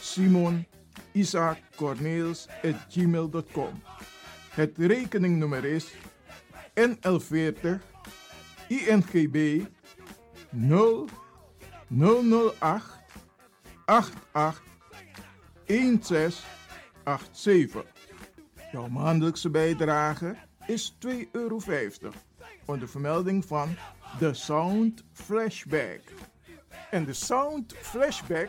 Simon, Isaac, at gmail.com Het rekeningnummer is NL40 INGB 0 008 88 1687. Jouw maandelijkse bijdrage is 2,50 euro. Onder vermelding van The Sound Flashback. En de Sound Flashback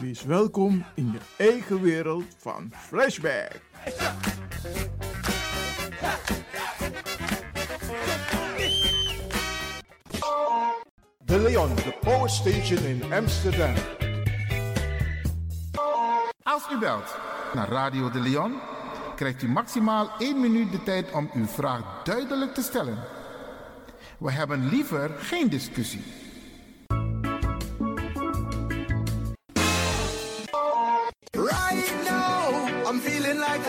Wees welkom in je eigen wereld van Flashback. De Leon, de Power Station in Amsterdam. Als u belt naar Radio de Leon, krijgt u maximaal 1 minuut de tijd om uw vraag duidelijk te stellen. We hebben liever geen discussie.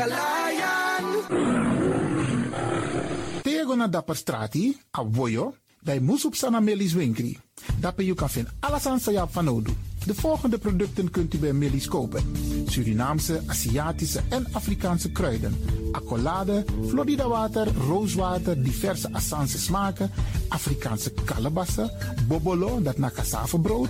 Lion. Tego na dapper strati, a voyo, bij Moesup Sana Melis Winkri. You kan vinden. De volgende producten kunt u bij Melis kopen. Surinaamse, Aziatische en Afrikaanse kruiden. Accolade, Florida water, rooswater, diverse Assange smaken, Afrikaanse kalebassen, bobolo, dat na cassavebrood,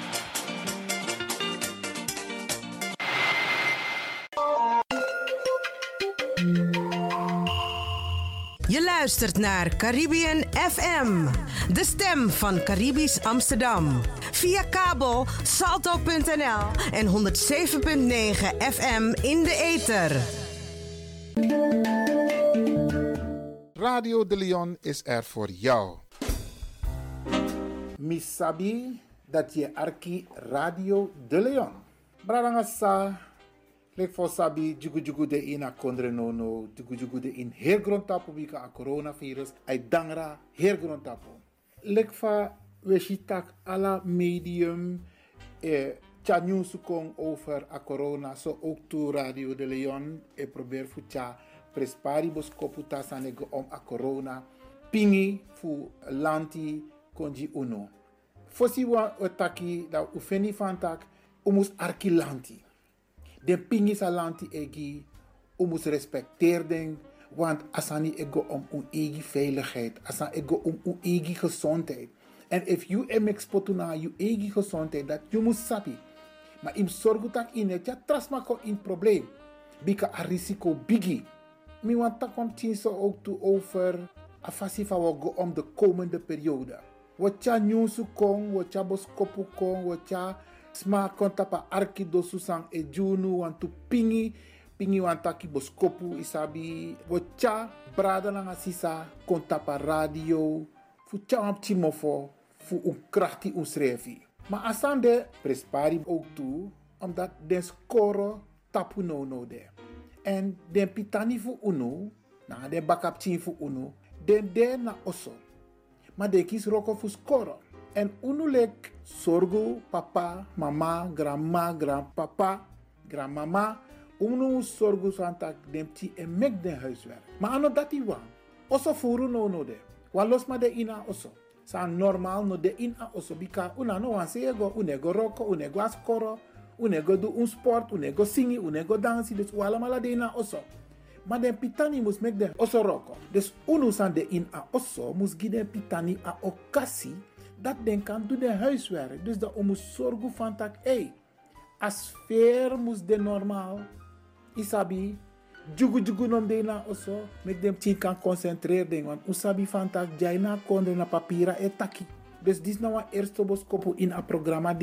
Je luistert naar Caribbean FM, de stem van Caribisch Amsterdam. Via kabel salto.nl en 107.9 FM in de ether. Radio de Leon is er voor jou. Misabi dat je arki Radio de Leon. Brarangasa, lek for sabi jugu de ina kondre no no, jugu de in heel grond tapo bika a coronavirus, ay dangra heel grond tapo. Lek fa ala medium eh, tja sukong over a corona, so ook to Radio de Leon, e probeer fu tja presparibus koputa sanego om a corona, pingi fu lanti konji uno. Fosi wa otaki da ufeni fantak umus arki Den pingi sa lanti egi umus respecteer den want asani ego om un egi veiligheid, asan ego om un egi gezondheid. En if you em exportu na you egi gezondheid, dat you must sabi. Maar im sorgu tak in het ja trasma ko in probleem. Bika a risico bigi. Mi want tak om so ook toe over a fasi fa go om de komende periode. Wat ja nyusu kong, wat ja boskopu kong, wat ja sma kontapa arki do susang e junu want tu pingi pingi want taki boskopu isabi ja brada na sisa kontapa radio fu cha op timofo fu un srefi. Maar asande prespari ook toe omdat den score tapu no no de. En den pitani fu uno, na den bakap fu uno, den de na oso. Maar de kis roko fu score. En uno lek sorgo papa, mama, grandma, grandpapa, grandmama. Uno sorgo santak den ti en mek den huiswerk. Maar ano dati wan. Oso furu no no de. Ma de ina oso. Sa normal no de in a oso bika una no wan sego, unego roko, unego askoro, unego do un sport, unego singi, unego dansi, dus wala mala de in a oso. Maar den pitani mus mek den oso roko. Dus unu san de in a oso mus gi den pitani a okasi dat den kan doen de huiswerk. Dus dat mus zorgu van tak, hey, a sfeer mus de normaal. Isabi, jugu jugu nom de na oso, mek dem tin kan concentreer den, want usabi van tak, jai na kondre na papira e taki. Dus dis nou een eerste boskopu in a programma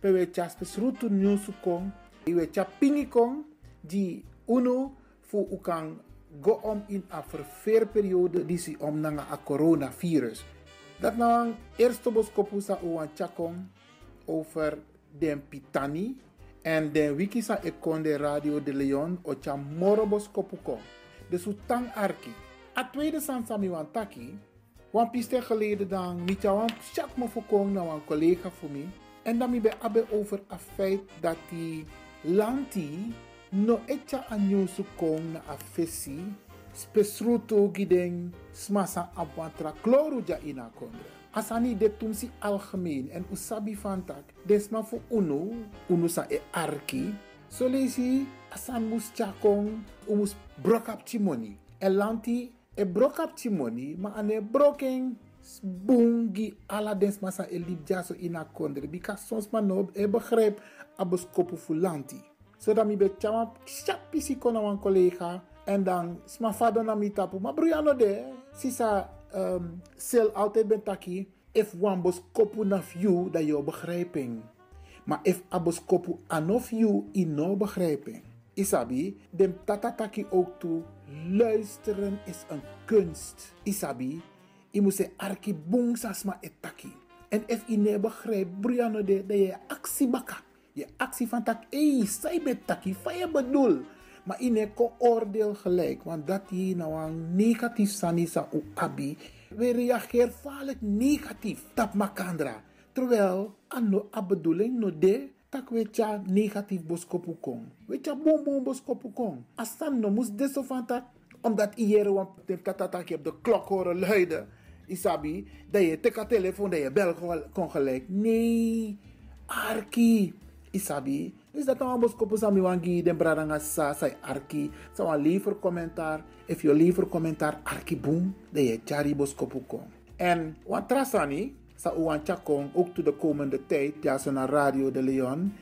pe we tja spesrutu news kong, we tja pingi kong, di uno fu u kan go om in a verveerperiode disi om nanga a coronavirus. Dat nou eerste boskopu sa u an tjakong over den pitani, en den sa ekonde Radio de Leon o tja moro boskopu kong. Dus u tang arki. A tweede san sami wan taki, wan piste geleden dan, jou wan chak me voorkomen naar een collega voor mij. En dan mi be abe over a feit dat die lanti no etja anyosu kong na a fesi spesruto giden smasa abwatra kloru ja ina kondre. Asani de tumsi algemeen en usabi fantak desma fu unu, unu sa e arki. So lesi asan mus chakong umus brokap timoni. E lanti e brokap timoni ma ane broken bungi ala des masa e libjaso ina kondre bika sons ma no e begrijp abos kopu fu lanti. So mi be chama chapi si kona collega en dan sma fado na mi tapu ma bruyano de sisa um, sel altijd ben taki if wan bos kopu na you dat je begrijping. Maar if abos kopu anof you in no begrijping. Isabi, dem tatataki ook toe. Luisteren is een kunst. Isabi, je moet se arki bung sasma etaki. En if je ne begrijpt, Brianna de, dat je actie baka. Je actie van tak, hey, zij bet taki, van je bedoel. Maar ne ko oordeel gelijk, want dat je nou een negatief sanisa u abi. We reageren vaak negatief. Tap makandra. Terwijl, ano a bedoeling no de, tak je negatief boskopu kong. Je bom bom boskopu kong. Asan no mus deso van tak. Omdat iedereen want tatatak je de klok horen luiden. Isabi, dat je teka telefoon, dat je bel kon gelijk. Nee, Arki. Isabi, is dat nou boskopu sami wangi den bradanga sa sai Arki. Sa wan liever commentaar. If je liever commentaar Arki boom, dat je chari boskopu kong. En wat trasani, sa uwan chakong ook to de komende tijd, ja zo naar Radio de Leon.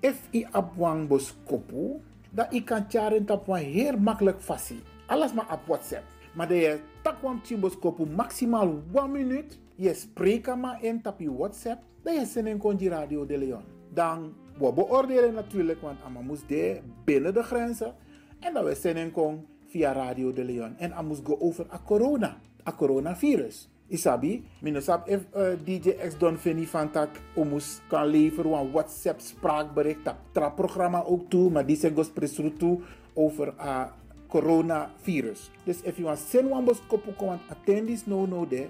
If i abwang boskopu, dat i kan charen tap wan heel makkelijk fasi. Alles maar op WhatsApp. Maar dat je tak wan boskopu maximaal 1 minuut. Je spreekt maar in tap je WhatsApp. Dat je zin in Radio de Leon. Dan we beoordelen natuurlijk, want Amma moest de binnen de grenzen. En dat we zin in kon via Radio de Leon. En moest go over a corona, a coronavirus. Isabi, minusap if uh, DJ X Don Fini van omus kan leveren een WhatsApp spraakbericht dat tra programma ook toe, maar die zijn gospresru toe over a coronavirus. Dus if you want send one bos kopu want attendis no no de,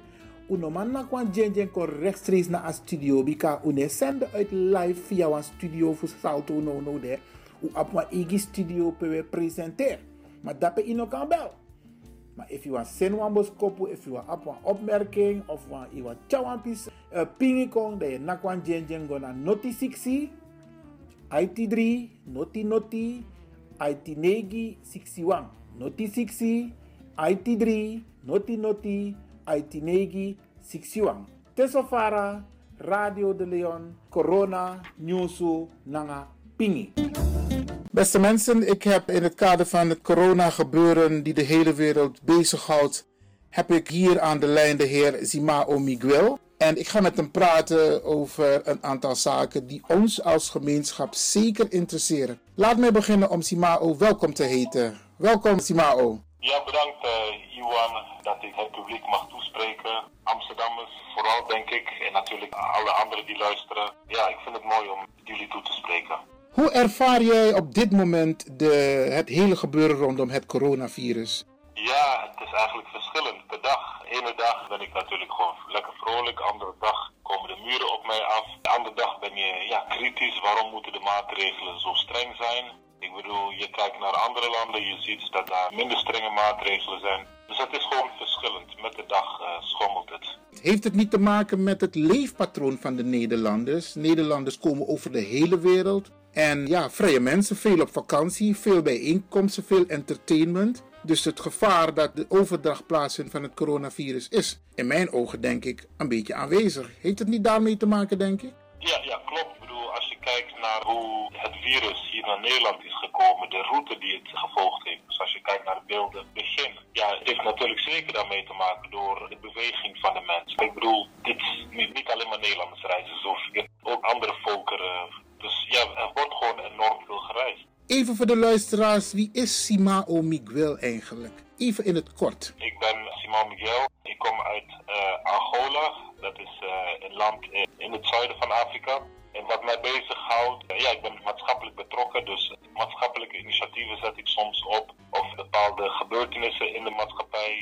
uno man na kwan jen jen kon rechtstreeks naar a studio bika une sende uit live via een studio voor salto no no de, u op een igi studio pe presenter. Maar dat pe ino kan bel. Maar if you want send one bos kopu, if you want op een opmerking of want you want chawan pis uh, pingi kong, dan je nak wan jen jen go na noti 60, IT3, noti noti, IT negi 61, noti 60, IT3, noti noti, IT negi 61. Tesofara, Radio de Leon, Corona, Newsu, Nanga, Pingi. Beste mensen, ik heb in het kader van het corona-gebeuren die de hele wereld bezighoudt, heb ik hier aan de lijn de heer Zimao Miguel. En ik ga met hem praten over een aantal zaken die ons als gemeenschap zeker interesseren. Laat mij beginnen om Simao welkom te heten. Welkom Simao. Ja, bedankt uh, Iwan dat ik het publiek mag toespreken. Amsterdammers vooral denk ik en natuurlijk alle anderen die luisteren. Ja, ik vind het mooi om jullie toe te spreken. Hoe ervaar jij op dit moment de, het hele gebeuren rondom het coronavirus? Ja, het is eigenlijk verschillend per dag. De ene dag ben ik natuurlijk gewoon lekker vrolijk, de andere dag komen de muren op mij af. De andere dag ben je ja, kritisch, waarom moeten de maatregelen zo streng zijn? Ik bedoel, je kijkt naar andere landen, je ziet dat daar minder strenge maatregelen zijn. Dus het is gewoon verschillend. Met de dag uh, schommelt het. Heeft het niet te maken met het leefpatroon van de Nederlanders? Nederlanders komen over de hele wereld. En ja, vrije mensen, veel op vakantie, veel bijeenkomsten, veel entertainment. Dus het gevaar dat de overdracht plaatsvindt van het coronavirus is, in mijn ogen denk ik, een beetje aanwezig. Heeft het niet daarmee te maken, denk ik? Ja, ja, klopt. Naar hoe het virus hier naar Nederland is gekomen, de route die het gevolgd heeft. Dus als je kijkt naar de beelden, begin. Ja, het heeft natuurlijk zeker daarmee te maken door de beweging van de mensen. Ik bedoel, dit is niet, alleen maar Nederlanders reizen, ook andere volkeren. Dus ja, er wordt gewoon enorm veel gereisd. Even voor de luisteraars, wie is Simao Miguel eigenlijk? Even in het kort. Ik ben Simao Miguel. Ik kom uit uh, Angola. Dat is uh, een land in, in, het zuiden van Afrika. En wat mij bezighoudt, uh, ja, ik ben maatschappelijk betrokken. Dus maatschappelijke initiatieven zet ik soms op. Of bepaalde gebeurtenissen in de maatschappij.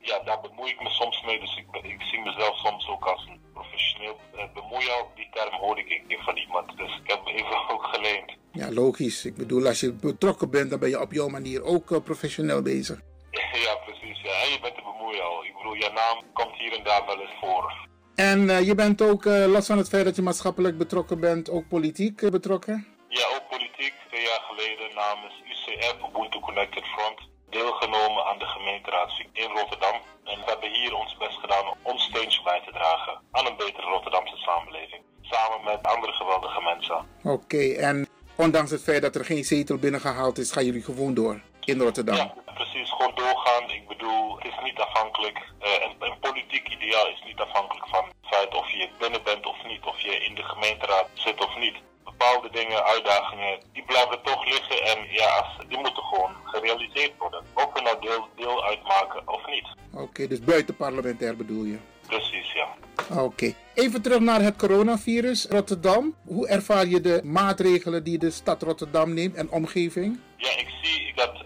ja, daar bemoei ik me soms mee. Dus ik, ik zie mezelf soms ook als een professioneel bemoeier. Die term hoorde ik een keer van iemand. Dus ik heb me even ook geleend. Ja, logisch. Ik bedoel, als je betrokken bent, dan ben je op jouw manier ook uh, professioneel bezig. Ja, precies. Ja. En je bent de bemoeier al. Ik bedoel, je naam komt hier en daar wel eens voor. En uh, je bent ook, uh, los van het feit dat je maatschappelijk betrokken bent, ook politiek betrokken? Ja, ook politiek. Twee jaar geleden namens UCF, Ubuntu Connected Front, deelgenomen aan de gemeenteraad in Rotterdam. En we hebben hier ons best gedaan om ons steentje bij te dragen aan een betere Rotterdamse samenleving. Samen met andere geweldige mensen. Oké, okay, en ondanks het feit dat er geen zetel binnengehaald is, gaan jullie gewoon door in Rotterdam? Ja, precies. Gewoon doorgaan. Ik bedoel, het is niet afhankelijk. Uh, een, een, politiek ideaal is niet afhankelijk van het feit of je binnen bent of niet, of je in de gemeenteraad zit of niet. Bepaalde dingen, uitdagingen, die blijven toch liggen en ja, die moeten gewoon gerealiseerd worden. Of we nou deel, deel uitmaken of niet. Oké, okay, dus buiten parlementair bedoel je? Precies, ja. Oké. Okay. Even terug naar het coronavirus. Rotterdam. Hoe ervaar je de maatregelen die de stad Rotterdam neemt en omgeving? Ja, ik zie dat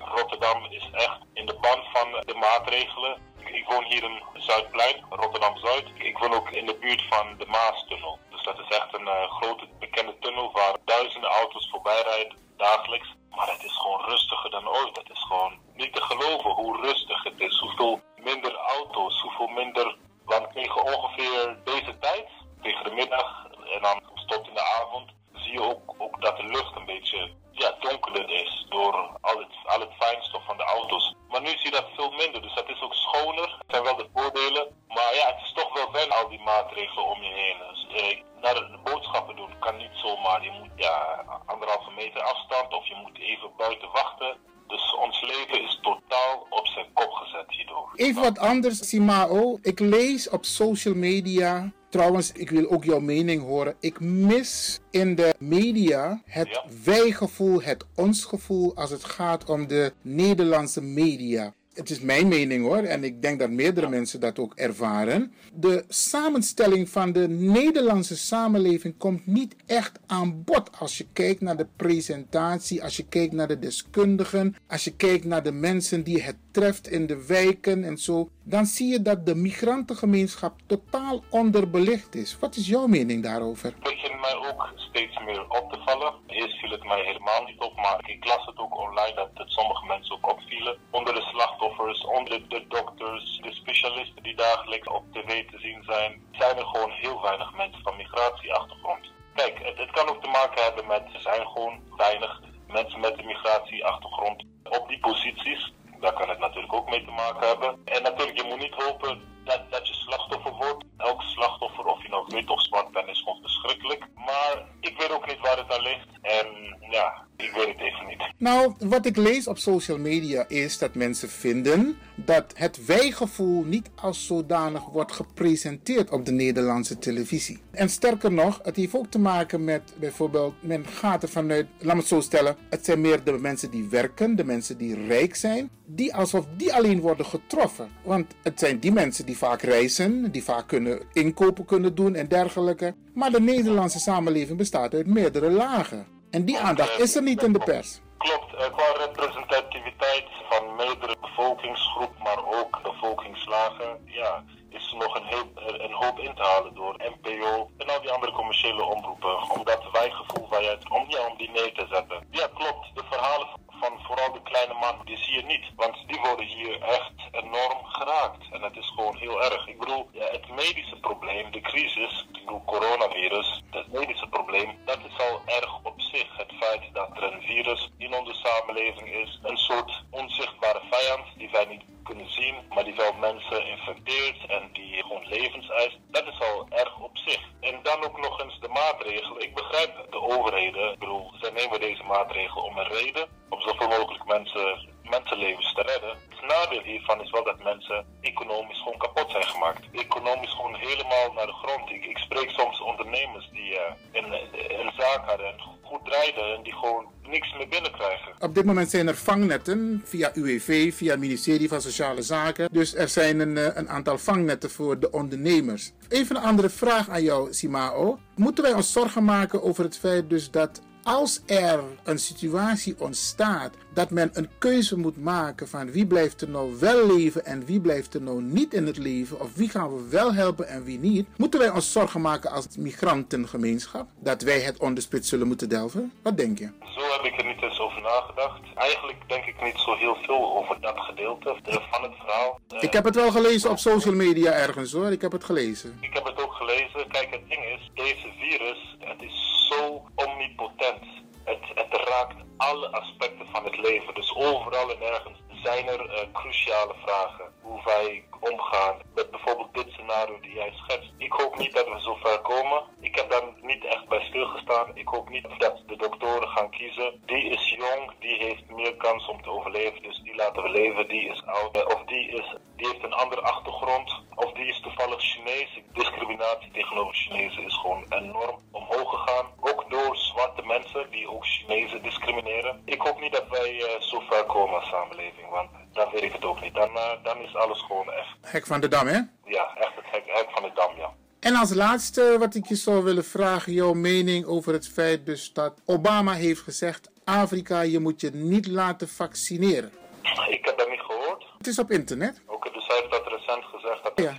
in de band van de maatregelen. Ik woon hier in Zuidplein, Rotterdam-Zuid. Ik woon ook in de buurt van de Maastunnel. Dus dat is echt een uh, grote bekende tunnel waar duizenden voorbij rijd, dagelijks. Maar het is gewoon rustiger dan ooit. Het is gewoon niet te geloven hoe rustig het is. Hoeveel minder auto's, hoeveel minder. Want tegen ongeveer deze tijd, tegen de middag en dan tot in de avond, zie je ook, ook dat de lucht een beetje ja, donkerder is door al het, al het fijnstof van de auto's. Maar nu zie je dat veel minder, dus het is ook schoner. Het zijn wel de voordelen, maar ja, het is toch wel fijn al die maatregelen om je heen. Dus, eh, naar de boodschappen doen kan niet zomaar. Je moet ja, anderhalve meter afstand of je moet even buiten wachten. Dus ons leven is totaal op zijn kop gezet hierdoor. Even wat anders, Simao. Ik lees op social media. Trouwens, ik wil ook jouw mening horen. Ik mis in de media het Ja. wij-gevoel, het ons-gevoel als het gaat om de Nederlandse media. Het is mijn mening hoor, en ik denk dat meerdere mensen dat ook ervaren. De samenstelling van de Nederlandse samenleving komt niet echt aan bod als je kijkt naar de presentatie, als je kijkt naar de deskundigen, als je kijkt naar de mensen die het treft in de wijken en zo. Dan zie je dat de migrantengemeenschap totaal onderbelicht is. Wat is jouw mening daarover? Begint mij ook steeds meer op te vallen. Eerst viel het mij helemaal niet op, maar ik las het ook online dat het sommige mensen ook opvielen. Onder de slachtoffers, onder de dokters, de specialisten die dagelijks op tv te zien zijn, zijn er gewoon heel weinig mensen van migratieachtergrond. Kijk, het, kan ook te maken hebben met er zijn gewoon weinig mensen met een migratieachtergrond op die posities. Daar kan het natuurlijk ook mee te maken hebben. En natuurlijk, je moet niet hopen dat, dat je slachtoffer wordt. Elk slachtoffer, of je nou wit of zwart bent, is gewoon verschrikkelijk. Maar ik weet ook niet waar het aan ligt. En ja, ik weet het even niet. Nou, wat ik lees op social media is dat mensen vinden dat het wij-gevoel niet als zodanig wordt gepresenteerd op de Nederlandse televisie. En sterker nog, het heeft ook te maken met bijvoorbeeld, men gaat er vanuit, laat me het zo stellen, het zijn meer de mensen die werken, de mensen die rijk zijn, die alsof die alleen worden getroffen. Want het zijn die mensen die vaak reizen, die vaak kunnen inkopen kunnen doen en dergelijke. Maar de Nederlandse samenleving bestaat uit meerdere lagen. En die aandacht is er niet in de pers. Klopt, eh, qua representativiteit van meerdere bevolkingsgroepen, maar ook bevolkingslagen, ja, is er nog een, heel, een hoop in te halen door NPO en al die andere commerciële omroepen. Om dat wijgevoel waar je om, ja, om die neer te zetten. Ja, klopt. De verhalen van vooral de kleine man, die zie je niet. Want die worden hier echt enorm geraakt. En het is gewoon heel erg. Ik bedoel, het medische probleem, de crisis, ik bedoel coronavirus, het medische probleem, dat is al erg op zich. Het feit dat er een virus in onze samenleving is, een soort onzichtbare vijand die wij niet kunnen zien, maar die wel mensen infecteert en die gewoon levens eist, dat is al erg op zich. En dan ook nog eens de maatregelen. Ik begrijp de overheden, ik bedoel, zij nemen deze maatregelen om een reden, om zoveel mogelijk mensen, mensenlevens te redden. Het nadeel hiervan is wel dat mensen economisch gewoon kapot zijn gemaakt. Economisch gewoon helemaal naar de grond. Ik, ik spreek soms ondernemers die eh, een, een zaak hadden en goed draaiden en die gewoon niks meer binnenkrijgen. Op dit moment zijn er vangnetten via UWV, via het ministerie van Sociale Zaken. Dus er zijn een, eh, een aantal vangnetten voor de ondernemers. Even een andere vraag aan jou, Simao. Moeten wij ons zorgen maken over het feit dus dat als er een situatie ontstaat dat men een keuze moet maken van wie blijft er nou wel leven en wie blijft er nou niet in het leven, of wie gaan we wel helpen en wie niet, moeten wij ons zorgen maken als migrantengemeenschap dat wij het onderspit zullen moeten delven? Wat denk je? Zo heb ik er niet eens over nagedacht. Eigenlijk denk ik niet zo heel veel over dat gedeelte van het verhaal. Ik heb het wel gelezen op social media ergens hoor, ik heb het gelezen. Ik heb het ook gelezen. Kijk, het ding is, deze virus, het is zo omnipotent. Het, het raakt alle aspecten van het leven. Dus overal en ergens zijn er eh, cruciale vragen. Hoe wij omgaan met bijvoorbeeld dit scenario die jij schetst. Ik hoop niet dat we zo ver komen. Ik heb daar niet echt bij stilgestaan. Ik hoop niet dat de doktoren gaan kiezen. Die is jong, die heeft meer kans om te overleven. Dus die laten we leven. Die is oud. Eh, Of die, is, die heeft een andere achtergrond. Of die is toevallig Chinees. Discriminatie tegenover Chinezen is gewoon enorm omhoog gegaan. Ook door zwarte mensen die ook Chinezen discrimineren. Ik hoop niet dat wij eh, zo ver komen als samenleving. Want dan weet ik het ook niet. Dan, eh, dan is alles gewoon echt. Hek van de Dam, hè? Ja, echt het hek, hek van de dam, ja. En als laatste wat ik je zou willen vragen, jouw mening over het feit dus dat Obama heeft gezegd, Afrika, je moet je niet laten vaccineren. Ik heb dat niet gehoord. Het is op internet. Oké, dus hij heeft dat recent gezegd. Dat Ja.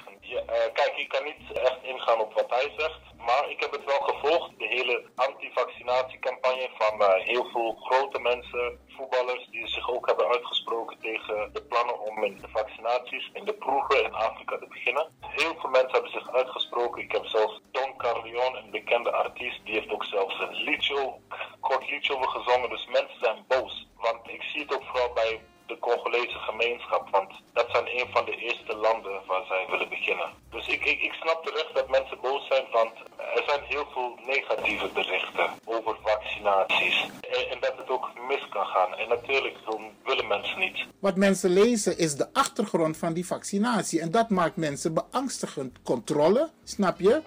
Eh, kijk, ik kan niet echt ingaan op wat hij zegt. Maar ik heb het wel gevolgd. De hele antivaccinatiecampagne van van eh, heel veel grote mensen, voetballers, die zich ook hebben uitgesproken tegen de plannen om in de vaccinaties in de proeven in Afrika te beginnen. Heel veel mensen hebben zich uitgesproken. Ik heb zelfs Don Carleon, een bekende artiest, die heeft ook zelfs een liedje, kort liedje over gezongen. Dus mensen zijn boos. Want ik zie het ook vooral bij de Congolese gemeenschap. Want dat zijn een van de eerste landen waar zij willen beginnen. Dus ik, ik, ik snap terecht dat mensen boos zijn, want er zijn heel veel negatieve berichten over vaccinaties. En, en dat het ook mis kan gaan. En natuurlijk willen mensen niet. Wat mensen lezen is de achtergrond van die vaccinatie. En dat maakt mensen beangstigend. Controle, snap je?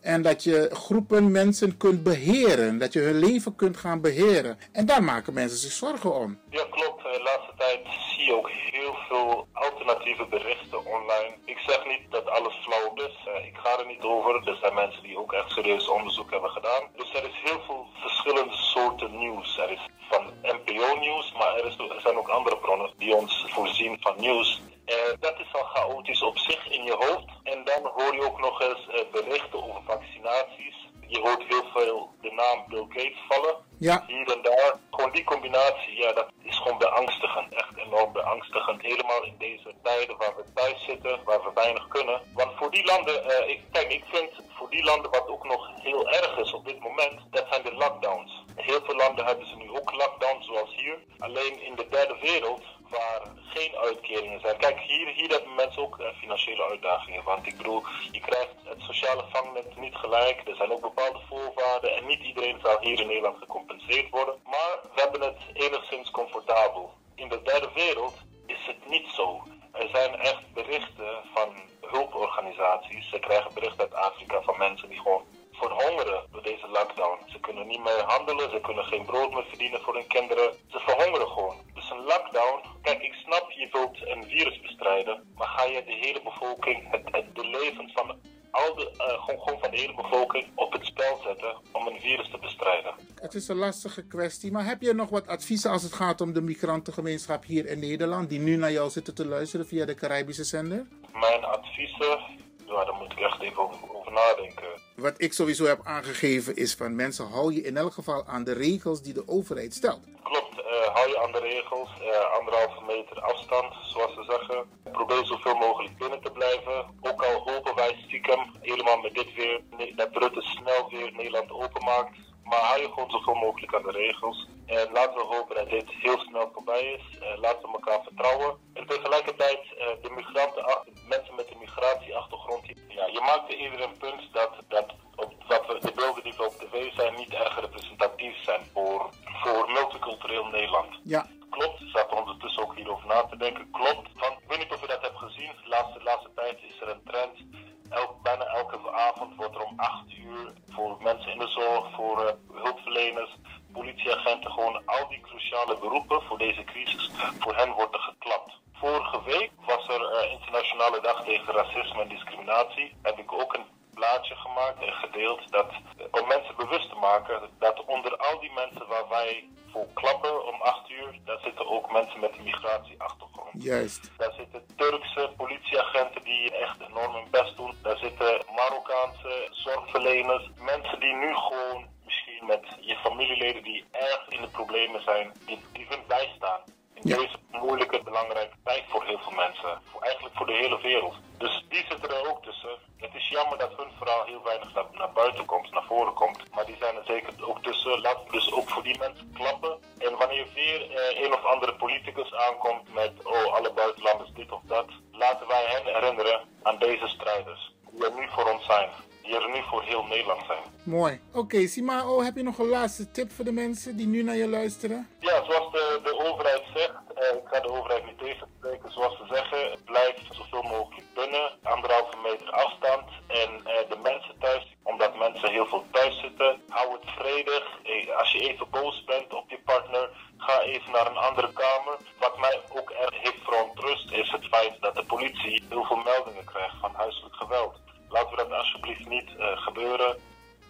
En dat je groepen mensen kunt beheren. Dat je hun leven kunt gaan beheren. En daar maken mensen zich zorgen om. Ja, klopt. De laatste tijd zie je ook heel veel alternatieve berichten online. Ik zeg niet dat alles flauw is. Eh, ik ga er niet over. Er zijn mensen die ook echt serieus onderzoek hebben gedaan. Dus er is heel veel verschillende soorten nieuws. Er is van NPO-nieuws, maar er, is, er zijn ook andere bronnen die ons voorzien van nieuws. Uh, dat is al chaotisch op zich in je hoofd. En dan hoor je ook nog eens uh, berichten over vaccinaties. Je hoort heel veel de naam Bill Gates vallen. Ja. Hier en daar. Gewoon die combinatie, ja, dat is gewoon beangstigend. Echt enorm beangstigend. Helemaal in deze tijden waar we thuis zitten, waar we weinig kunnen. Want voor die landen, uh, ik, kijk, ik vind voor die landen wat ook nog heel erg is op dit moment, dat zijn de lockdowns. Heel veel landen hebben ze nu ook lockdowns zoals hier. Alleen in de derde wereld waar geen uitkeringen zijn. Kijk, hier, hier hebben mensen ook uh, financiële uitdagingen. Want ik bedoel, je krijgt het sociale vangnet niet gelijk. Er zijn ook bepaalde voorwaarden. En niet iedereen zal hier in Nederland gecompenseerd worden. Maar we hebben het enigszins comfortabel. In de derde wereld is het niet zo. Er zijn echt berichten van hulporganisaties. Ze krijgen berichten uit Afrika van mensen die gewoon verhongeren door deze lockdown. Ze kunnen niet meer handelen, ze kunnen geen brood meer verdienen voor hun kinderen. Ze verhongeren gewoon. Dus een lockdown, kijk, ik snap je wilt een virus bestrijden, maar ga je de hele bevolking, het, het de levens van al de, uh, gewoon, gewoon van de hele bevolking op het spel zetten om een virus te bestrijden. Het is een lastige kwestie, maar heb je nog wat adviezen als het gaat om de migrantengemeenschap hier in Nederland, die nu naar jou zitten te luisteren via de Caribische zender? Mijn adviezen, ja, daar moet ik echt even over, over nadenken. Wat ik sowieso heb aangegeven is van mensen, hou je in elk geval aan de regels die de overheid stelt. Klopt, uh, hou je aan de regels, uh, anderhalve meter afstand, zoals ze zeggen. Probeer zoveel mogelijk binnen te blijven. Ook al hopen wij stiekem, helemaal met dit weer, dat Rutte snel weer Nederland openmaakt. Maar hou je gewoon zoveel mogelijk aan de regels. En laten we hopen dat dit heel snel voorbij is. Uh, laten we elkaar vertrouwen. En tegelijkertijd, de migranten, mensen met een migratieachtergrond. Ja, je maakt eerder een punt dat, dat, dat we, de beelden die we op tv zijn niet erg representatief zijn voor, voor multicultureel Nederland. Ja. Klopt, ik zat ondertussen ook hierover na te denken. Klopt, want ik weet niet of je dat hebt gezien. De laatste, laatste tijd is er een trend. Elk, bijna elke avond wordt er om 8 uur voor mensen in de zorg, voor uh, hulpverleners, politieagenten, gewoon al die Oké, Simao, heb je nog een laatste tip voor de mensen die nu naar je luisteren? Ja, zoals de, de overheid zegt, eh, ik ga de overheid niet tegenspreken, zoals ze zeggen, blijf zoveel mogelijk binnen, anderhalve meter afstand en eh, de mensen thuis, omdat mensen heel veel thuis zitten, hou het vredig. Eh, als je even boos bent op je partner, ga even naar een andere kamer. Wat mij ook erg heeft verontrust is het feit dat de politie heel veel meldingen krijgt van huiselijk geweld. Laten we dat alsjeblieft niet eh, gebeuren.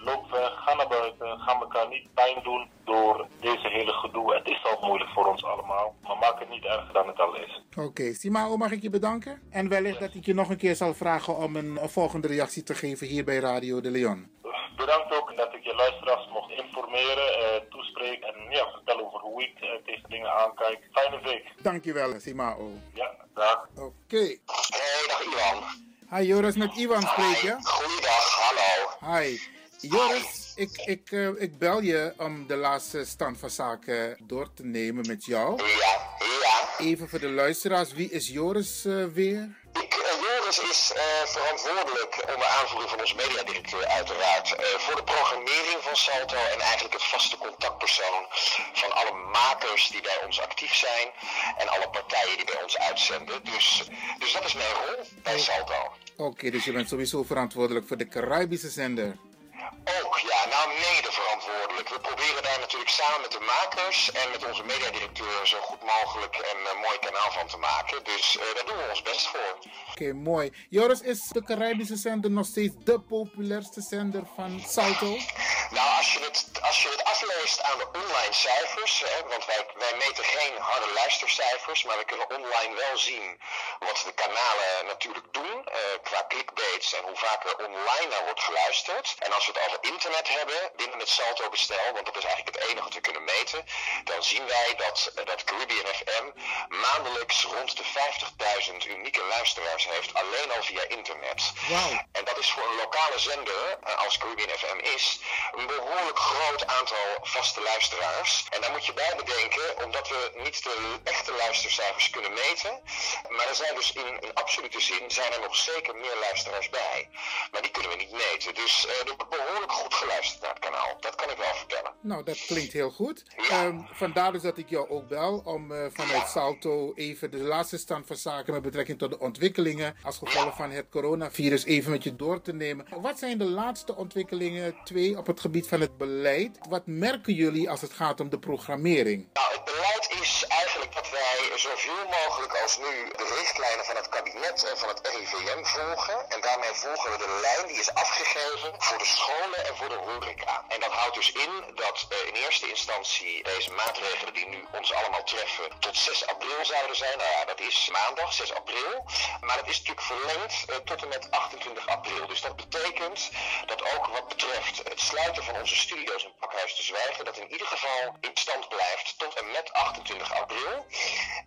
Loop weg, ga naar buiten, ga elkaar niet pijn doen door deze hele gedoe. Het is al moeilijk voor ons allemaal, maar maak het niet erger dan het al is. Oké, Simao, mag ik je bedanken? En wellicht dat ik je nog een keer zal vragen om een, een volgende reactie te geven hier bij Radio de Leon. bedankt ook dat ik je luisteraars mocht informeren, uh, toespreken en ja, vertellen over hoe ik uh, tegen dingen aankijk. Fijne week. Dankjewel, Simao. Ja, dag. Oké. Okay. Hey, dag Ivan. Hi Joris, met Ivan spreek je? Goeiedag, hallo. Hi. Joris, ik, ik, uh, ik bel je om de laatste stand van zaken door te nemen met jou. Ja, ja. Even voor de luisteraars, wie is Joris uh, weer? Ik, uh, Joris is verantwoordelijk onder aanvoering van onze mediadirecteur uiteraard voor de programmering van Salto en eigenlijk het vaste contactpersoon van alle makers die bij ons actief zijn en alle partijen die bij ons uitzenden. Dus, dus dat is mijn rol bij Salto. Oké, okay, dus je bent sowieso verantwoordelijk voor de Caribische zender. Ook, ja, nou mede verantwoordelijk. We proberen daar natuurlijk samen met de makers en met onze mediadirecteur zo goed mogelijk een uh, mooi kanaal van te maken. Dus uh, daar doen we ons best voor. Oké, okay, mooi. Joris, is de Caribische zender nog steeds de populairste zender van Salto? Nou, als je het, als je het afleest aan de online cijfers, hè, want wij, wij meten geen harde luistercijfers, maar we kunnen online wel zien wat de kanalen natuurlijk doen uh, qua clickbaits en hoe vaak er online naar wordt geluisterd. En als we het over internet hebben binnen het Salto bestel, want dat is eigenlijk het enige wat we kunnen meten, dan zien wij dat, dat Caribbean FM maandelijks rond de 50.000 unieke luisteraars heeft, alleen al via internet. Wow. En dat is voor een lokale zender, als Caribbean FM is, een behoorlijk groot aantal vaste luisteraars. En daar moet je bij bedenken, omdat we niet de echte luistercijfers kunnen meten, maar er zijn dus in, in absolute zin zijn er nog zeker meer luisteraars bij. Maar die Dus uh, er wordt behoorlijk goed geluisterd naar het kanaal. Dat kan ik wel vertellen. Nou, dat klinkt heel goed. Ja. Um, vandaar dus dat ik jou ook bel om uh, vanuit ja. Salto even de laatste stand van zaken met betrekking tot de ontwikkelingen als gevolg ja. van het coronavirus even met je door te nemen. Wat zijn de laatste ontwikkelingen, twee, op het gebied van het beleid? Wat merken jullie als het gaat om de programmering? Nou, het beleid is eigenlijk dat wij zoveel mogelijk als nu de richtlijnen van het kabinet en van het RIVM volgen. En daarmee volgen we de lijn die is afgegeven voor de scholen en voor de horeca. En dat houdt dus in dat uh, in eerste instantie deze maatregelen die nu ons allemaal treffen tot 6 april zouden zijn. Nou ja, dat is maandag 6 april. Maar dat is natuurlijk verlengd uh, tot en met 28 april. Dus dat betekent dat ook wat betreft het sluiten van onze studio's in Pakhuis te Zwijgen, dat in ieder geval in stand blijft tot en met 28 april.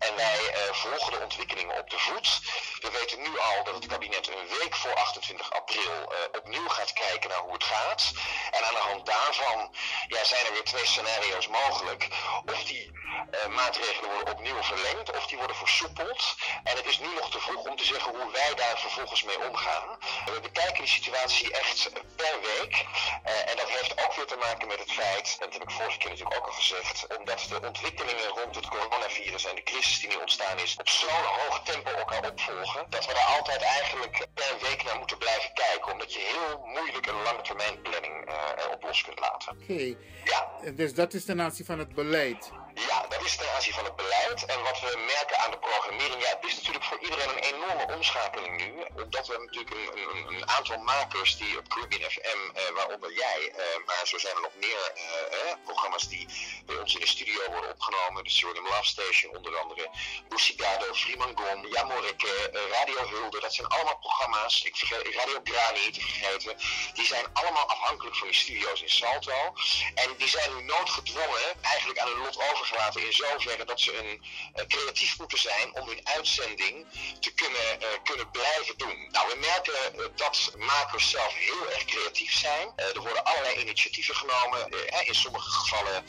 En wij uh, volgen de ontwikkelingen op de voet. We weten nu al dat het kabinet een week voor 28 april opnieuw gaat kijken naar hoe het gaat. En aan de hand daarvan ja, zijn er weer twee scenario's mogelijk. Of die uh, maatregelen worden opnieuw verlengd, of die worden versoepeld. En het is nu nog te vroeg om te zeggen hoe wij daar vervolgens mee omgaan. We bekijken die situatie echt per week. En dat heeft ook weer te maken met het feit, en dat heb ik vorige keer natuurlijk ook al gezegd, omdat de ontwikkelingen rond het coronavirus en de crisis die nu ontstaan is, op zo'n hoog tempo elkaar opvolgen, dat we daar altijd eigenlijk per week naar moeten blijven kijken. Omdat je heel moeilijk een lange termijn planning uh, erop los kunt laten. Oké, okay. ja. dus dat is ten aanzien van het beleid. Ja, dat is ten aanzien van het beleid. En wat we merken aan de programmering, ja, het is natuurlijk voor iedereen een enorme omschakeling nu. Omdat we natuurlijk een, een, een aantal makers die op Caribbean FM, eh, waaronder jij, eh, maar zo zijn er nog meer eh, programma's die bij ons in de studio worden opgenomen. De Suriname Love Station onder andere, Busigado, Freeman Jamoreke, Radio Hulde. Dat zijn allemaal programma's, ik vergeet Radio Grani te vergeten. Die zijn allemaal afhankelijk van die studio's in Salto. En die zijn nu noodgedwongen eigenlijk aan hun lot over overgelaten in zoverre dat ze een, uh, creatief moeten zijn om hun uitzending te kunnen, uh, kunnen blijven doen. Nou, we merken uh, dat makers zelf heel erg creatief zijn. er worden allerlei initiatieven genomen. in sommige gevallen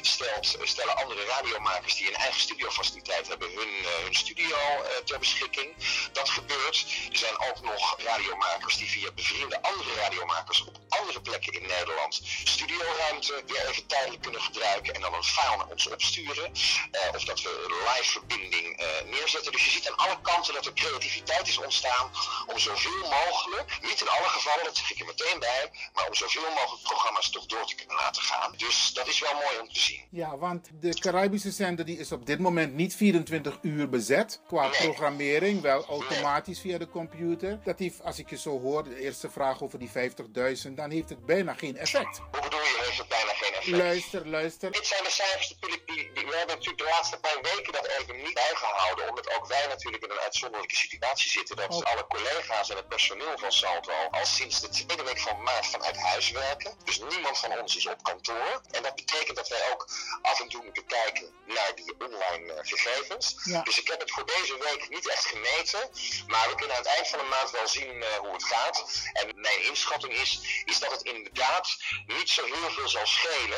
stellen andere radiomakers die een eigen studiofaciliteit hebben hun, hun studio ter beschikking. Dat gebeurt. Er zijn ook nog radiomakers die via bevriende andere radiomakers op andere plekken in Nederland studioruimte weer even tijdelijk kunnen gebruiken en dan een file naar ons opsturen. Uh, of dat we live verbinding uh, neerzetten. Dus je ziet aan alle kanten dat er creativiteit is ontstaan om zoveel mogelijk, niet in alle gevallen, dat zeg ik er meteen bij, maar om zoveel mogelijk programma's toch door te kunnen laten gaan. Dus dat is wel mooi om te zien. Ja, want de Caribische zender die is op dit moment niet 24 uur bezet qua nee. programmering, wel automatisch nee. via de computer. Dat heeft, als ik je zo hoor, de eerste vraag over die 50.000, dan heeft het bijna geen effect. Hoe bedoel je, heeft het bijna luister, luister. Dit zijn de cijfers natuurlijk die, die, we hebben natuurlijk de laatste paar weken dat even niet bijgehouden, omdat ook wij natuurlijk in een uitzonderlijke situatie zitten. Dat Oh. alle collega's en het personeel van Salto al sinds de tweede week van maart vanuit huis werken. Dus niemand van ons is op kantoor. En dat betekent dat wij ook af en toe moeten kijken naar die online eh, gegevens. Ja. Dus ik heb het voor deze week niet echt gemeten. Maar we kunnen aan het eind van de maand wel zien eh, hoe het gaat. En mijn inschatting is, is dat het inderdaad niet zo heel veel zal schelen.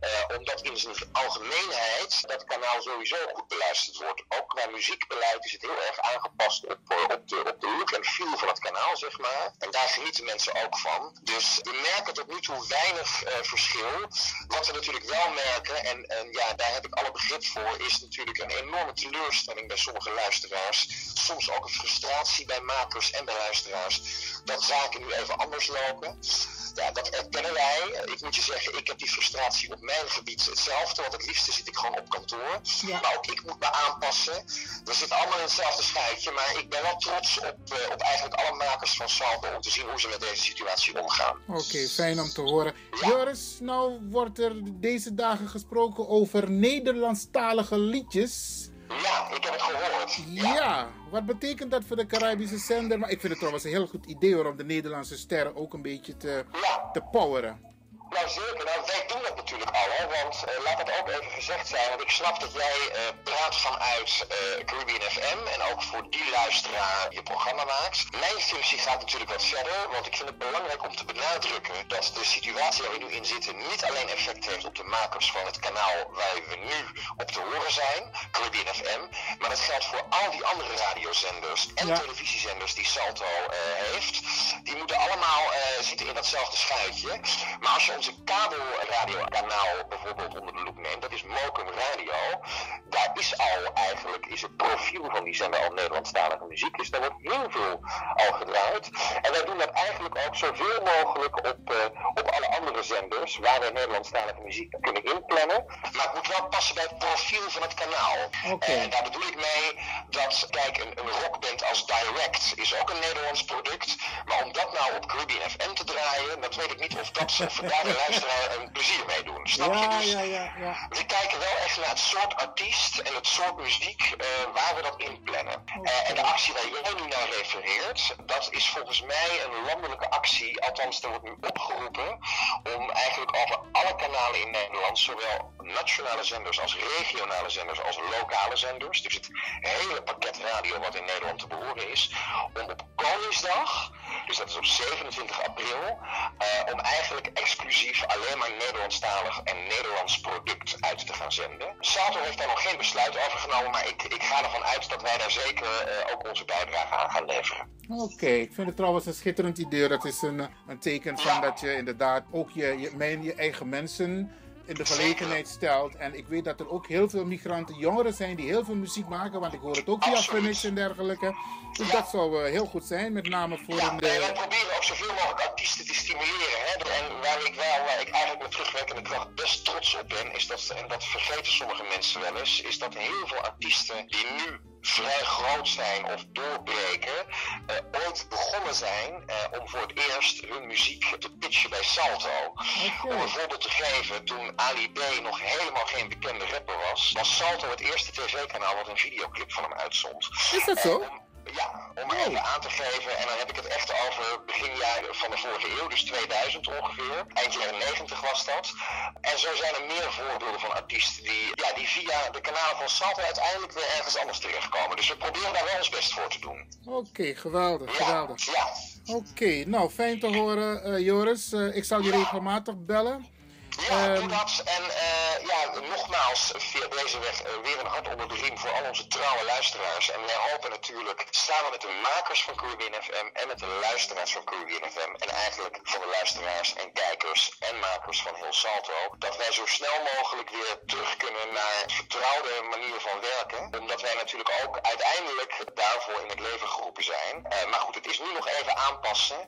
Eh, omdat in zijn algemeenheid dat kanaal sowieso goed beluisterd wordt. Ook qua muziekbeleid is het heel erg aangepast op, eh, op, de, look en feel van het kanaal, zeg maar. En daar genieten mensen ook van. Dus we merken tot nu toe weinig eh, verschil. Wat we natuurlijk wel merken, en, en ja, daar heb ik alle begrip voor, is natuurlijk een enorme teleurstelling bij sommige luisteraars. Soms ook een frustratie bij makers en bij luisteraars dat zaken nu even anders lopen. Ja, dat erkennen wij. Ik moet je zeggen, ik heb die frustratie op mijn gebied hetzelfde, want het liefste zit ik gewoon op kantoor. Ja. Maar ook ik moet me aanpassen. We zitten allemaal in hetzelfde schuitje, maar ik ben wel trots op, eh, op eigenlijk alle makers van Salto om te zien hoe ze met deze situatie omgaan. Oké, fijn om te horen. Joris, nou wordt er deze dagen gesproken over Nederlandstalige liedjes. Ja, ik heb het gehoord. Ja. wat betekent dat voor de Caribische zender? Maar ik vind het trouwens een heel goed idee hoor, om de Nederlandse sterren ook een beetje te, te poweren. Nou zeker, nou wij doen dat natuurlijk al, hè, want eh, laat het ook even gezegd zijn, want ik snap dat jij eh, praat vanuit eh, Caribbean FM en ook voor die luisteraar je programma maakt. Mijn functie gaat natuurlijk wat verder, want ik vind het belangrijk om te benadrukken dat de situatie waar we nu in zitten niet alleen effect heeft op de makers van het kanaal waar we nu op te horen zijn, Caribbean FM, maar dat geldt voor al die andere radiozenders en Ja. televisiezenders die Salto heeft. Die moeten allemaal zitten in datzelfde schuitje. Maar als je onze kabelradiokanaal bijvoorbeeld onder de loep neemt, dat is Mokum Radio. Daar is al eigenlijk, is het profiel van die zender al Nederlandstalige muziek. Dus daar wordt heel veel al gedraaid. En wij doen dat eigenlijk ook zoveel mogelijk op, eh, op alle andere zenders waar we Nederlandstalige muziek kunnen inplannen. Maar het moet wel passen bij het profiel van het kanaal. En daar bedoel ik mee dat, kijk, een, een rockband als Direct is ook een Nederlands product. Maar om dat nou op Caribbean FM te draaien, dat weet ik niet of dat of daar de luisteraar een plezier mee doen. Snap je? Dus ja, ja, ja. we kijken wel echt naar het soort artiest en het soort muziek eh, waar we dat inplannen. Eh, en de actie waar jij nu naar refereert, dat is volgens mij een landelijke actie. Althans, er wordt nu opgeroepen om eigenlijk over alle kanalen in Nederland, zowel nationale zenders als regionale zenders als lokale zenders, dus het hele pakket radio wat in Nederland te behoren is, om op Koningsdag, dus dat is op 27 april, eh, om eigenlijk exclusief alleen maar Nederlandstalig en Nederlands product uit te gaan zenden. Salto heeft daar nog geen besluit over genomen, maar ik, ik ga ervan uit dat wij daar zeker eh, ook onze bijdrage aan gaan leveren. Oké, ik vind het trouwens een schitterend idee. Dat is een, een teken van dat je inderdaad ook je, je eigen mensen in de gelegenheid stelt. En ik weet dat er ook heel veel migranten, jongeren zijn die heel veel muziek maken. Want ik hoor het ook via Phoenix en dergelijke. Dus dat zou eh, heel goed zijn, met name voor een... Wij eh, proberen ook zoveel mogelijk artiesten te stimuleren. Hè? En waar ik wel, waar ik eigenlijk met terugwerkende kracht best trots op ben, is dat, en dat vergeten sommige mensen wel eens, is dat heel veel artiesten die nu vrij groot zijn of doorbreken, eh, ooit begonnen zijn eh, om voor het eerst hun muziek te pitchen bij Salto. Om een voorbeeld te geven, toen Ali B nog helemaal geen bekende rapper was, was Salto het eerste tv-kanaal wat een videoclip van hem uitzond. Is dat zo? Eh, om- ja, om maar even aan te geven, en dan heb ik het echt over begin jaren van de vorige eeuw, dus 2000 ongeveer. Eind jaren 90 was dat. En zo zijn er meer voorbeelden van artiesten die, ja, die via de kanalen van Salto uiteindelijk weer ergens anders terechtkomen. Dus we proberen daar wel ons best voor te doen. Oké, geweldig, geweldig. Ja. Oké, nou fijn te horen, eh, Joris. Eh, ik zal je regelmatig bellen. Ja, Ehm, doe dat. En eh, ja, nogmaals, via deze weg eh, weer een hart onder de riem voor al onze trouwe luisteraars. En wij hopen natuurlijk samen met de makers van Caribbean FM en met de luisteraars van Caribbean FM en eigenlijk van de luisteraars en kijkers en makers van heel Salto, dat wij zo snel mogelijk weer terug kunnen naar vertrouwde manier van werken. Omdat wij natuurlijk ook uiteindelijk daarvoor in het leven geroepen zijn. Eh, maar goed, het is nu nog even aanpassen.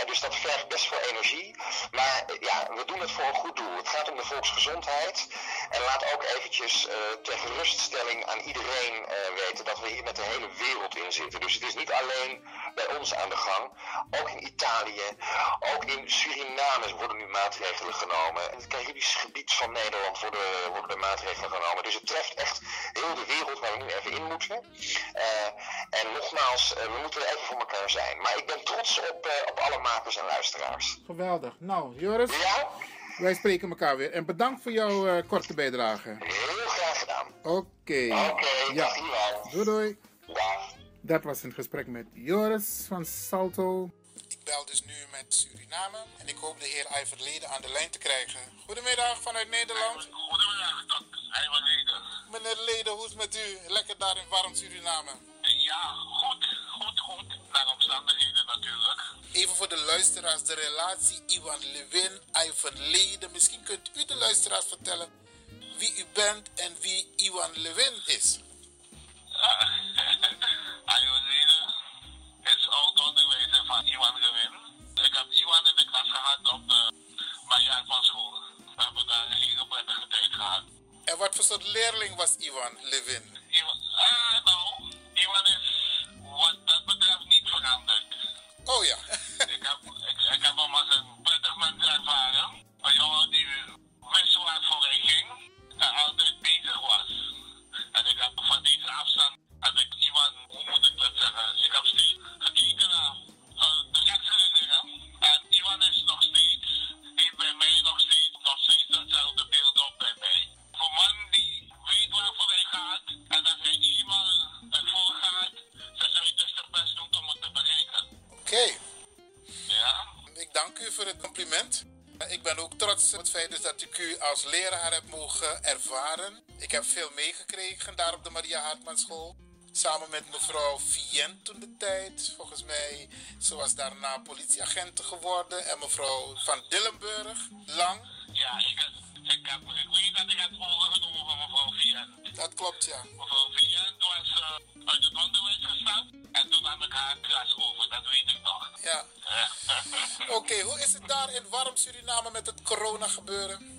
En dus dat vergt best veel energie. Maar ja, we doen het voor een goed doel. Het gaat om de volksgezondheid. En laat ook eventjes uh, ter geruststelling aan iedereen uh, weten dat we hier met de hele wereld in zitten. Dus het is niet alleen bij ons aan de gang. Ook in Italië, ook in Suriname worden nu maatregelen genomen. In het Caribisch gebied van Nederland worden, worden er maatregelen genomen. Dus het treft echt heel de wereld waar we nu even in moeten. Uh, en nogmaals, we moeten er even voor elkaar zijn. Maar ik ben trots op, op alle makers en luisteraars. Geweldig. Nou, Joris. Ja? Wij spreken elkaar weer. En bedankt voor jouw uh, korte bijdrage. Heel graag gedaan. Oké. Oké, okay, ja. Doei doei. Ja. Dat was een gesprek met Joris van Salto. Ik bel dus nu met Suriname en ik hoop de heer Iverleden aan de lijn te krijgen. Goedemiddag vanuit Nederland. Goedemiddag, Iverleden. Meneer Leden, hoe is het met u? Lekker daar in warm Suriname? Ja, goed, goed, goed. Naar omstandigheden natuurlijk. Even voor de luisteraars, de relatie Iwan Lewin, Ivan Leden. Misschien kunt u de luisteraars vertellen wie u bent en wie Iwan Lewin is. Iwan Leden is oud-onderwijzer van Iwan Lewin. Ik heb Iwan in de klas gehad op de Marjaar van school. We hebben daar een hele prettige tijd gehad. En wat voor soort leerling was Iwan Lewin? Heb veel meegekregen daar op de Maria Hartman School. Samen met mevrouw Vient toen de tijd. Volgens mij, ze was daarna politieagent geworden. En mevrouw van Dillenburg, lang. Ja, ik, heb, ik, heb, ik weet dat ik heb overgenomen van mevrouw Vient. Dat klopt, ja. Mevrouw Vient was uh, uit het onderwijs gestapt. En toen nam ik haar klas over, dat weet ik nog. Ja. Oké, okay, hoe is het daar in warm Suriname met het corona gebeuren?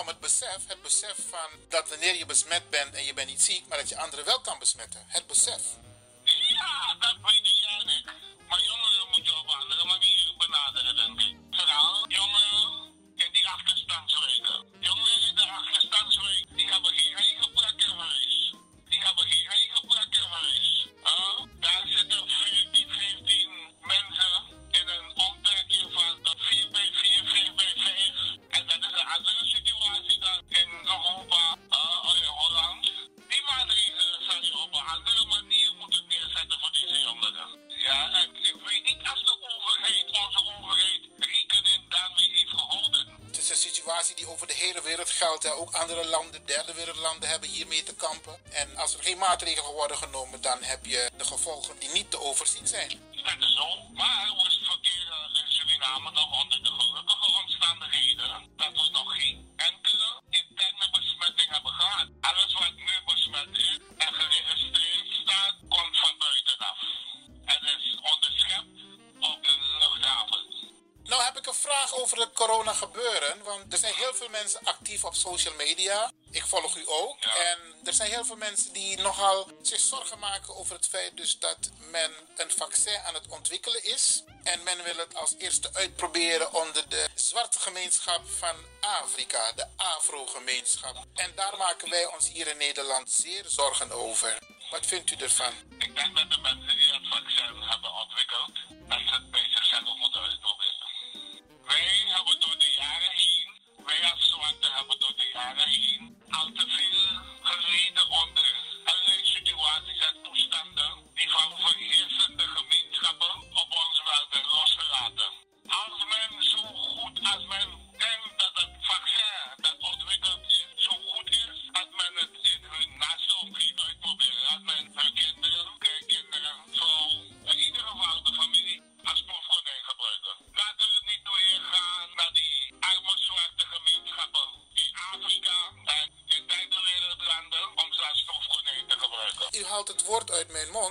Om het besef, het besef van dat wanneer je besmet bent en je bent niet ziek, maar dat je anderen wel kan besmetten. Het besef. Geldt. Hè. Ook andere landen, derde wereldlanden, hebben hiermee te kampen. En als er geen maatregelen worden genomen, dan heb je de gevolgen die niet te overzien zijn. Dat is zo. Maar we verkeren in Suriname nog onder de gelukkige omstandigheden dat we nog geen over het corona gebeuren? Want er zijn heel veel mensen actief op social media. Ik volg u ook. En er zijn heel veel mensen die nogal zich zorgen maken over het feit dus dat men een vaccin aan het ontwikkelen is. En men wil het als eerste uitproberen onder de zwarte gemeenschap van Afrika, de Afro-gemeenschap. En daar maken wij ons hier in Nederland zeer zorgen over. Wat vindt u ervan? Ik denk dat de mensen die het vaccin hebben ontwikkeld, dat het bezig zijn om het uit wij hebben door de jaren heen, wij als zwarte hebben door de jaren heen, al te veel geleden onder allerlei situaties en toestanden die van verheersende gemeenschappen op ons werden losgelaten. Als men zo goed als men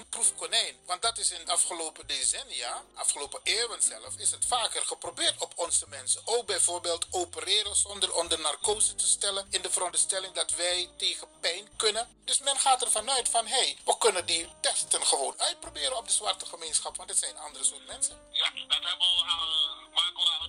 proef konijn. Want dat is in de afgelopen decennia, afgelopen eeuwen zelf, is het vaker geprobeerd op onze mensen. Ook bijvoorbeeld opereren zonder onder narcose te stellen in de veronderstelling dat wij tegen pijn kunnen. Dus men gaat ervan uit van hé, hey, we kunnen die testen gewoon uitproberen op de zwarte gemeenschap, want het zijn andere soort mensen. Ja, dat hebben we al, maken al al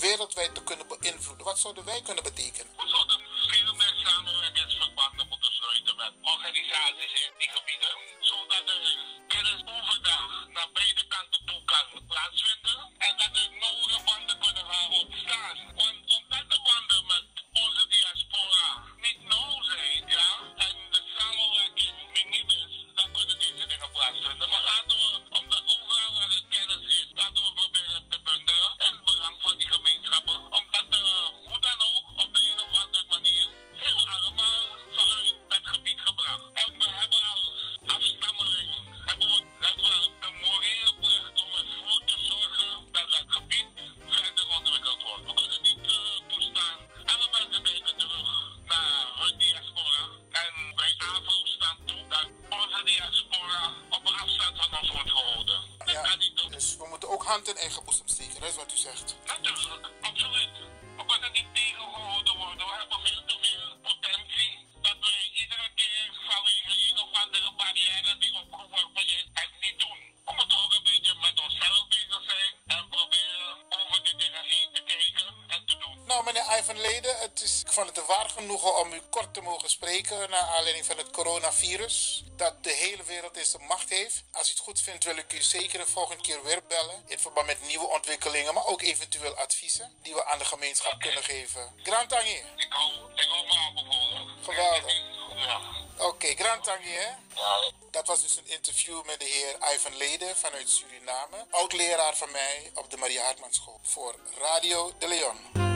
wereldwijd te kunnen beïnvloeden? Wat zouden wij kunnen betekenen? Veel minister macht heeft. Als u het goed vindt, wil ik u zeker de volgende keer weer bellen. In verband met nieuwe ontwikkelingen, maar ook eventueel adviezen die we aan de gemeenschap kunnen geven. Grand Tangier. Ik hou, ik hou me aanbevolen. Geweldig. Ja. Oké, okay, Grand hè? Ja. Dat was dus een interview met de heer Ivan Leden vanuit Suriname. Oud-leraar van mij op de Maria Hartman School Voor Radio de Leon.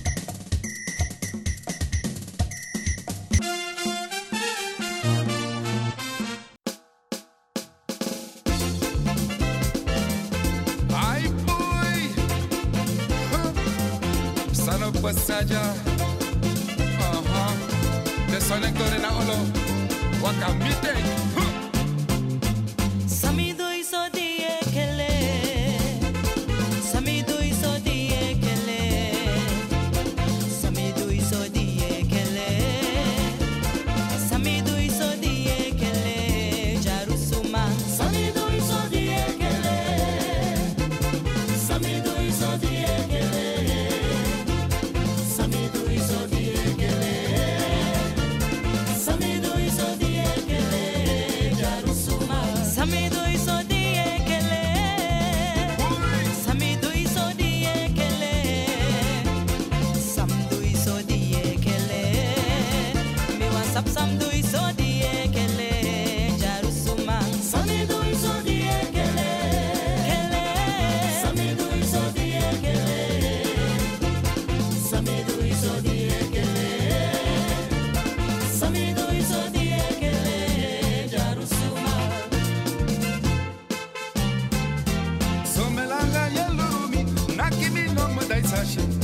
rushing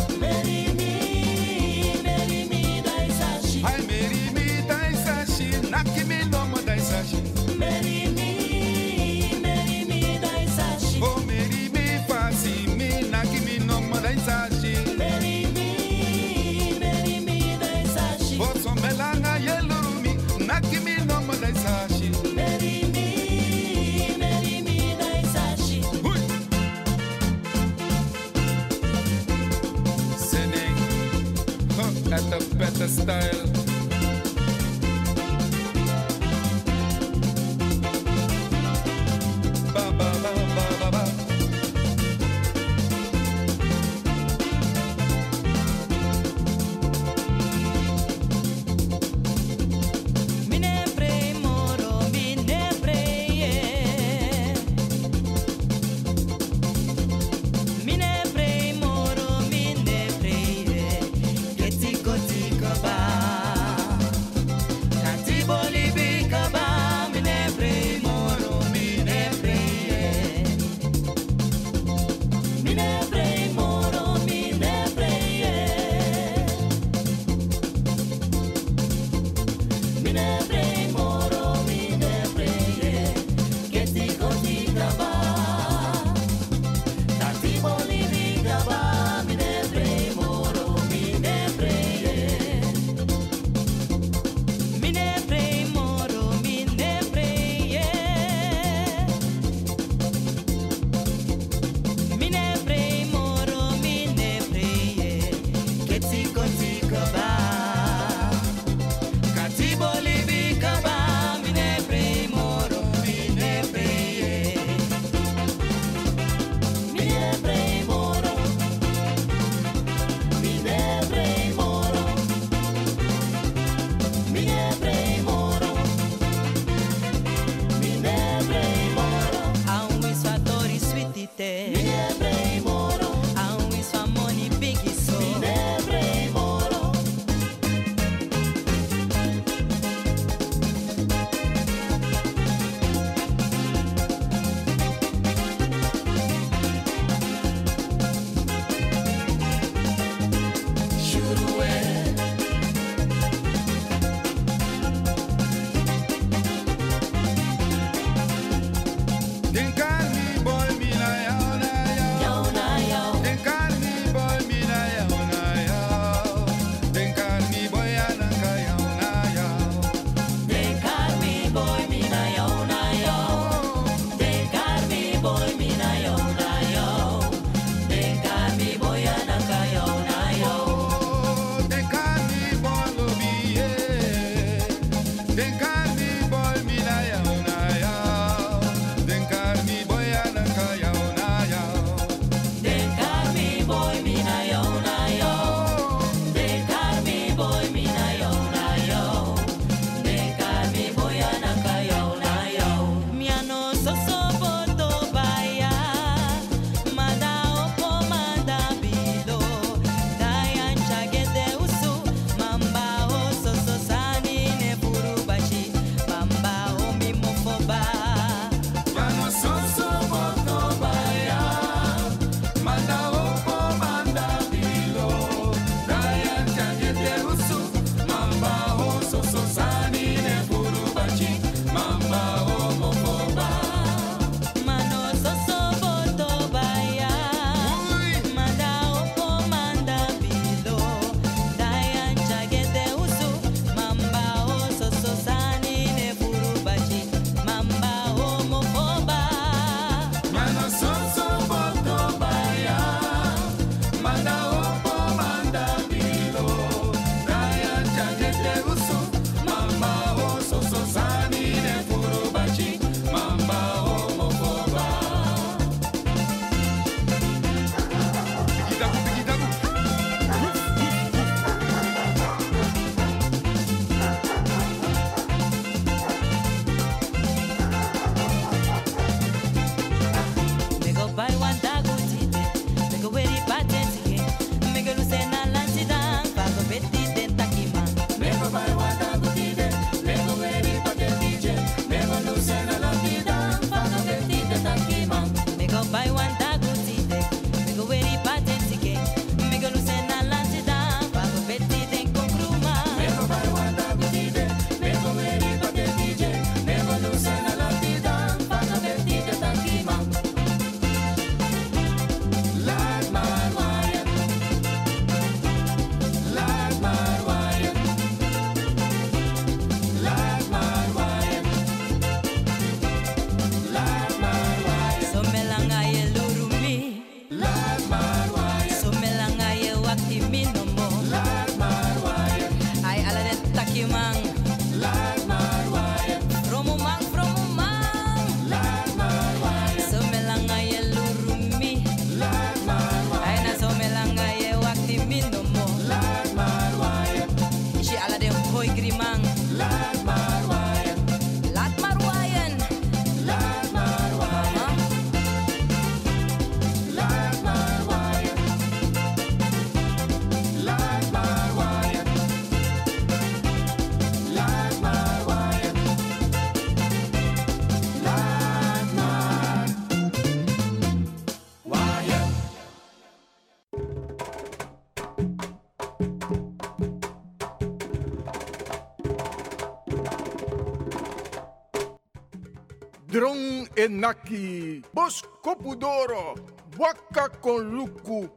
enaki. Bos kopudoro. Waka kon luku.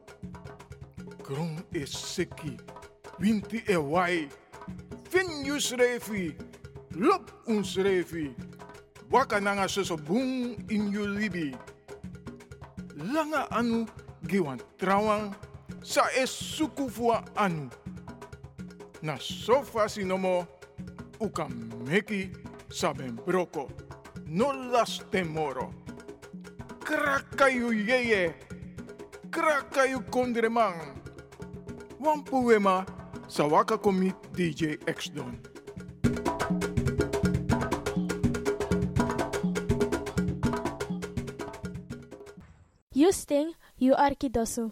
Kron e seki. Winti e wai. Fin yus refi. Lop uns refi. Waka nanga soso boom in yu libi. Langa anu giwan trawang. Sa e suku fua anu. Na sofa sinomo. Uka meki saben broko. No las temoro. Krakayu yeye. Krakayu kondremang. Wampuema. Sawaka komit DJ X Don. Justing, you arkidosu.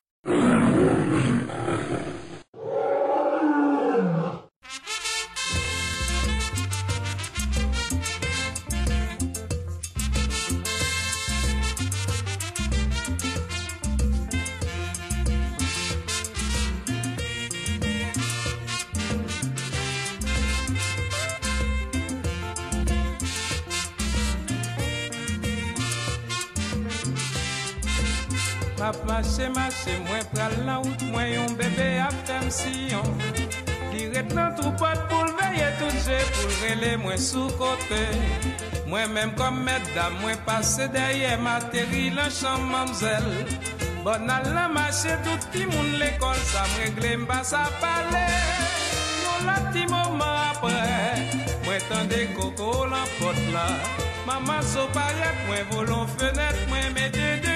Mache mwen pral la wout mwen yon bebe ap fem siyon Li ret nan troupot pou lveye tout je pou rele mwen sou kote Mwen menm kom meddam mwen pase derye materi lan chan mamzel Bon al la mache tout ti moun l'ekol sa mregle mba sa pale Yon la ti mouman apre Mwen tande koko lan pot la Maman so payet mwen volon fenet mwen mette de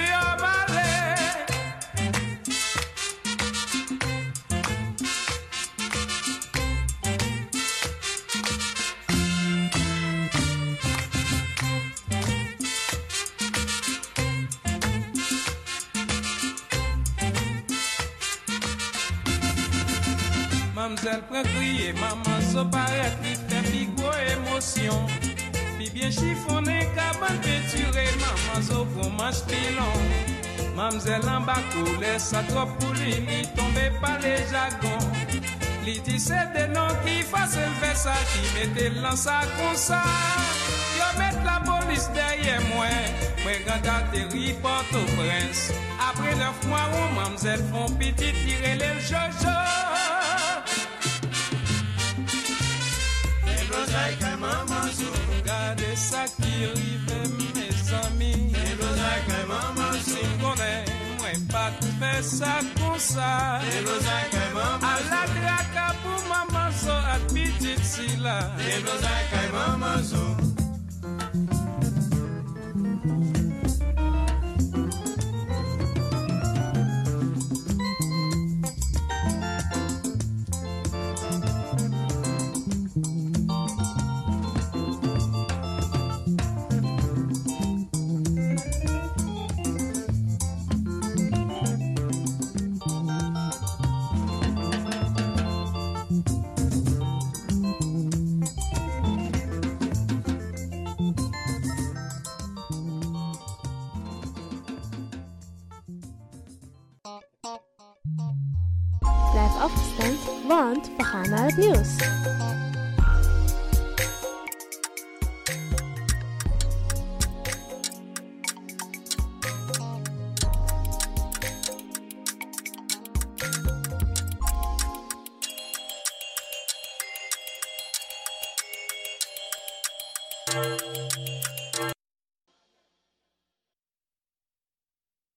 maman, ça paraît plus de émotion. Puis bien chiffonné, cabane peinturé, maman, ça vous mange pilon. Mamzelle en bas couler, ça trop pour lui, ni tomber par les jargons. L'idée c'est des noms qui fassent le ça qui mettent l'ansa comme ça. Yo mettre la police derrière moi, moi grand atterri porte au prince. Après neuf mois, oh, mamzelle font petit tirer les jojos. like a mama so. Gade sa ki rive mes ami. Hello like a mama so. Singone mwen pa koupe sa kon. Hello like a mama so. Ala draka pou mama zo at pitit sila. Hello like a mama so. Naar